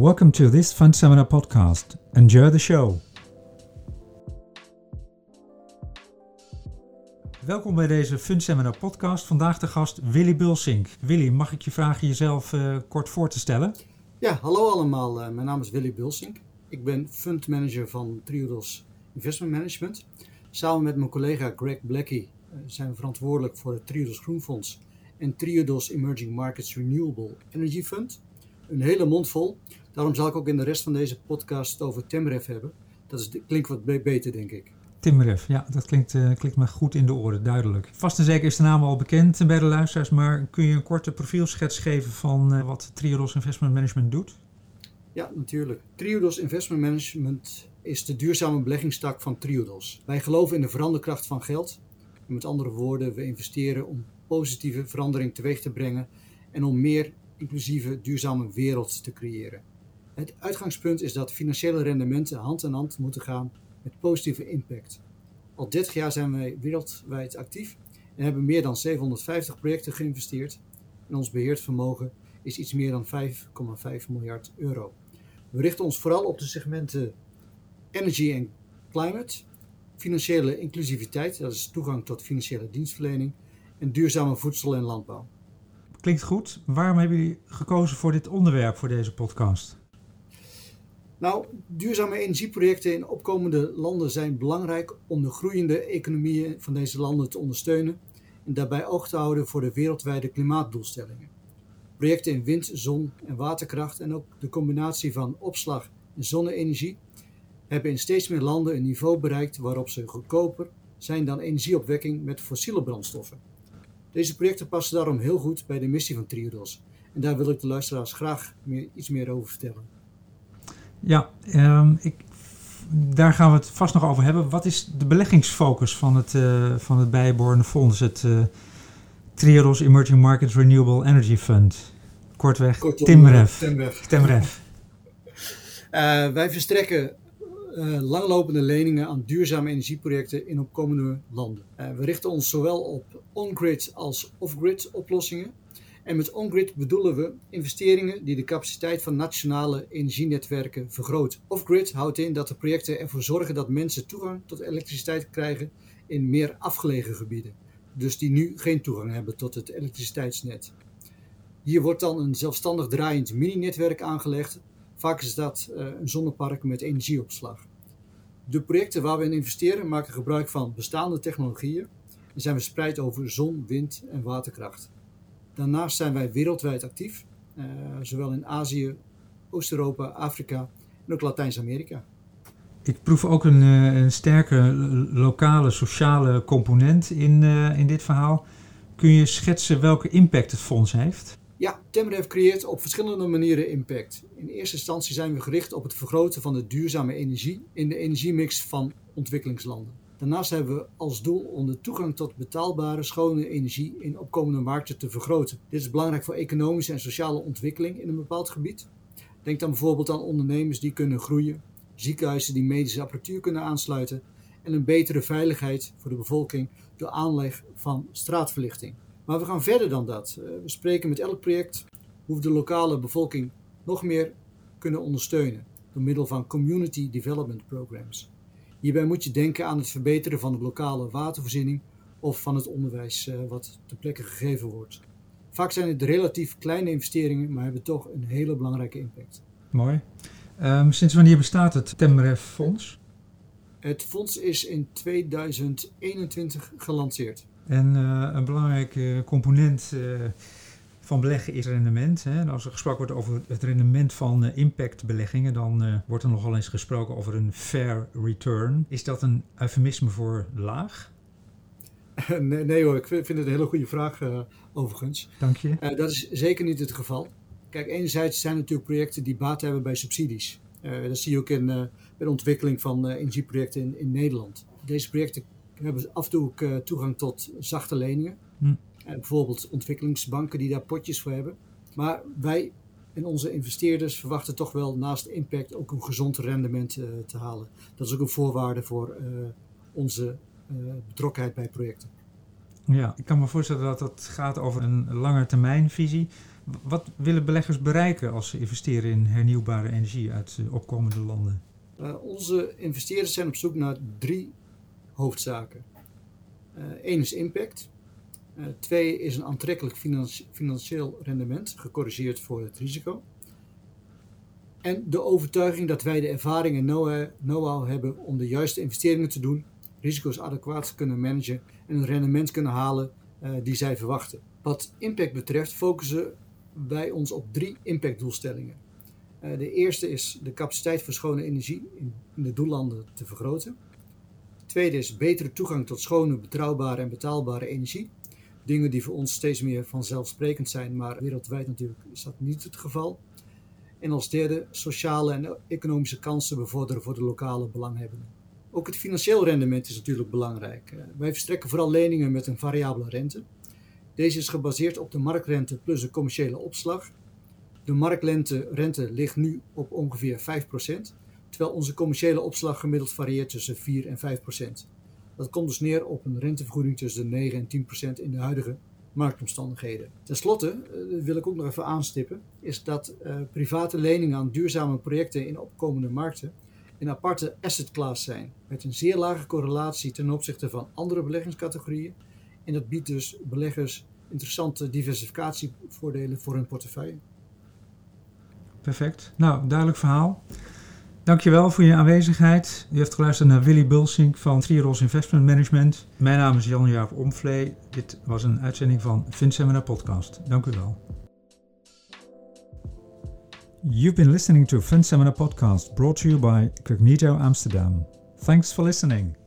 Welcome to this Fund Seminar podcast. Enjoy the show. Welkom bij deze Fund Seminar podcast. Vandaag de gast Willy Bulsink. Willy, mag ik je vragen jezelf uh, kort voor te stellen? Ja, hallo allemaal. Uh, mijn naam is Willy Bulsink. Ik ben fund manager van Triodos Investment Management. Samen met mijn collega Greg Blackie uh, zijn we verantwoordelijk voor het Triodos Groenfonds en Triodos Emerging Markets Renewable Energy Fund. Een hele mond vol. Daarom zal ik ook in de rest van deze podcast over Temref hebben. Dat is, klinkt wat beter, denk ik. Timref, ja, dat klinkt, uh, klinkt me goed in de oren, duidelijk. Vast en zeker is de naam al bekend bij de luisteraars, maar kun je een korte profielschets geven van uh, wat Triodos Investment Management doet? Ja, natuurlijk. Triodos Investment Management is de duurzame beleggingstak van Triodos. Wij geloven in de veranderkracht van geld. En met andere woorden, we investeren om positieve verandering teweeg te brengen en om meer inclusieve, duurzame wereld te creëren. Het uitgangspunt is dat financiële rendementen hand in hand moeten gaan met positieve impact. Al 30 jaar zijn wij wereldwijd actief en hebben meer dan 750 projecten geïnvesteerd. En ons beheerd vermogen is iets meer dan 5,5 miljard euro. We richten ons vooral op de segmenten energy en climate, financiële inclusiviteit, dat is toegang tot financiële dienstverlening, en duurzame voedsel en landbouw. Klinkt goed. Waarom hebben jullie gekozen voor dit onderwerp voor deze podcast? Nou, duurzame energieprojecten in opkomende landen zijn belangrijk om de groeiende economieën van deze landen te ondersteunen en daarbij oog te houden voor de wereldwijde klimaatdoelstellingen. Projecten in wind, zon en waterkracht en ook de combinatie van opslag en zonne-energie hebben in steeds meer landen een niveau bereikt waarop ze goedkoper zijn dan energieopwekking met fossiele brandstoffen. Deze projecten passen daarom heel goed bij de missie van Triodos. En daar wil ik de luisteraars graag meer, iets meer over vertellen. Ja, um, ik, daar gaan we het vast nog over hebben. Wat is de beleggingsfocus van het, uh, van het bijbehorende fonds, het uh, Triodos Emerging Markets Renewable Energy Fund? Kortweg, Kortom, TIMREF. TIMREF. TIMREF. uh, wij verstrekken uh, langlopende leningen aan duurzame energieprojecten in opkomende landen. Uh, we richten ons zowel op on-grid als off-grid oplossingen. En met on-grid bedoelen we investeringen die de capaciteit van nationale energienetwerken vergroten. Off-grid houdt in dat de projecten ervoor zorgen dat mensen toegang tot elektriciteit krijgen in meer afgelegen gebieden. Dus die nu geen toegang hebben tot het elektriciteitsnet. Hier wordt dan een zelfstandig draaiend mini-netwerk aangelegd Vaak is dat uh, een zonnepark met energieopslag. De projecten waar we in investeren maken gebruik van bestaande technologieën en zijn verspreid over zon, wind en waterkracht. Daarnaast zijn wij wereldwijd actief, uh, zowel in Azië, Oost-Europa, Afrika en ook Latijns-Amerika. Ik proef ook een, een, sterke lokale sociale component in, uh, in dit verhaal. Kun je schetsen welke impact het fonds heeft? Ja, Temref creëert op verschillende manieren impact. In eerste instantie zijn we gericht op het vergroten van de duurzame energie in de energiemix van ontwikkelingslanden. Daarnaast hebben we als doel om de toegang tot betaalbare, schone energie in opkomende markten te vergroten. Dit is belangrijk voor economische en sociale ontwikkeling in een bepaald gebied. Denk dan bijvoorbeeld aan ondernemers die kunnen groeien, ziekenhuizen die medische apparatuur kunnen aansluiten en een betere veiligheid voor de bevolking door aanleg van straatverlichting. Maar we gaan verder dan dat. Eh, we spreken met elk project hoe we de lokale bevolking nog meer kunnen ondersteunen door middel van community development programs. Hierbij moet je denken aan het verbeteren van de lokale watervoorziening of van het onderwijs uh, wat ter plekke gegeven wordt. Vaak zijn het relatief kleine investeringen, maar hebben toch een hele belangrijke impact. Mooi. Um, sinds wanneer bestaat het Temref Fonds? Het fonds is in 2021 gelanceerd. En uh, een belangrijke component uh, van beleggen is rendement. Hè. Als er gesproken wordt over het rendement van uh, impactbeleggingen, dan wordt er nogal eens gesproken over een fair return. Is dat een eufemisme voor laag? nee, nee, hoor, ik vind het een hele goede vraag overigens. Dank je. dat is zeker niet het geval. Kijk, enerzijds zijn er natuurlijk projecten die baat hebben bij subsidies. dat zie je ook in, bij de ontwikkeling van energieprojecten in, in Nederland. Deze projecten hebben af en toe ook toegang tot zachte leningen. Hm. Bijvoorbeeld ontwikkelingsbanken die daar potjes voor hebben. Maar wij en onze investeerders verwachten toch wel naast impact ook een gezond rendement uh, te halen. Dat is ook een voorwaarde voor onze betrokkenheid bij projecten. Ja, ik kan me voorstellen dat het gaat over een lange termijnvisie. Wat willen beleggers bereiken als ze investeren in hernieuwbare energie uit opkomende landen? Onze investeerders zijn op zoek naar drie hoofdzaken. Eén is impact. Uh, twee is een aantrekkelijk financieel rendement, gecorrigeerd voor het risico. En de overtuiging dat wij de ervaring en know-how hebben om de juiste investeringen te doen, risico's adequaat kunnen managen en een rendement kunnen halen uh, die zij verwachten. Wat impact betreft focussen wij ons op drie impactdoelstellingen. Uh, de eerste is de capaciteit voor schone energie in, de doellanden te vergroten. De tweede is betere toegang tot schone, betrouwbare en betaalbare energie. Dingen die voor ons steeds meer vanzelfsprekend zijn, maar wereldwijd natuurlijk is dat niet het geval. En als derde, sociale en economische kansen bevorderen voor de lokale belanghebbenden. Ook het financieel rendement is natuurlijk belangrijk. Eh, wij verstrekken vooral leningen met een variabele rente. Deze is gebaseerd op de marktrente plus de commerciële opslag. De marktrente rente ligt nu op ongeveer 5%, terwijl onze commerciële opslag gemiddeld varieert tussen 4 en 5%. Dat komt dus neer op een rentevergoeding tussen de 9 en 10% in de huidige marktomstandigheden. Ten slotte uh, wil ik ook nog even aanstippen, is dat uh, private leningen aan duurzame projecten in opkomende markten een aparte asset class zijn, met een zeer lage correlatie ten opzichte van andere beleggingscategorieën. En dat biedt dus beleggers interessante diversificatievoordelen voor hun portefeuille. Perfect. Nou, duidelijk verhaal. Dankjewel voor je aanwezigheid. U heeft geluisterd naar Willy Bulsink van Triodos Investment Management. Mijn naam is Jan-Jaap Omvlee. Dit was een uitzending van FinSeminar Podcast. Dank u wel. You've been listening to FinSeminar Podcast brought to you by Cognito Amsterdam. Thanks for listening.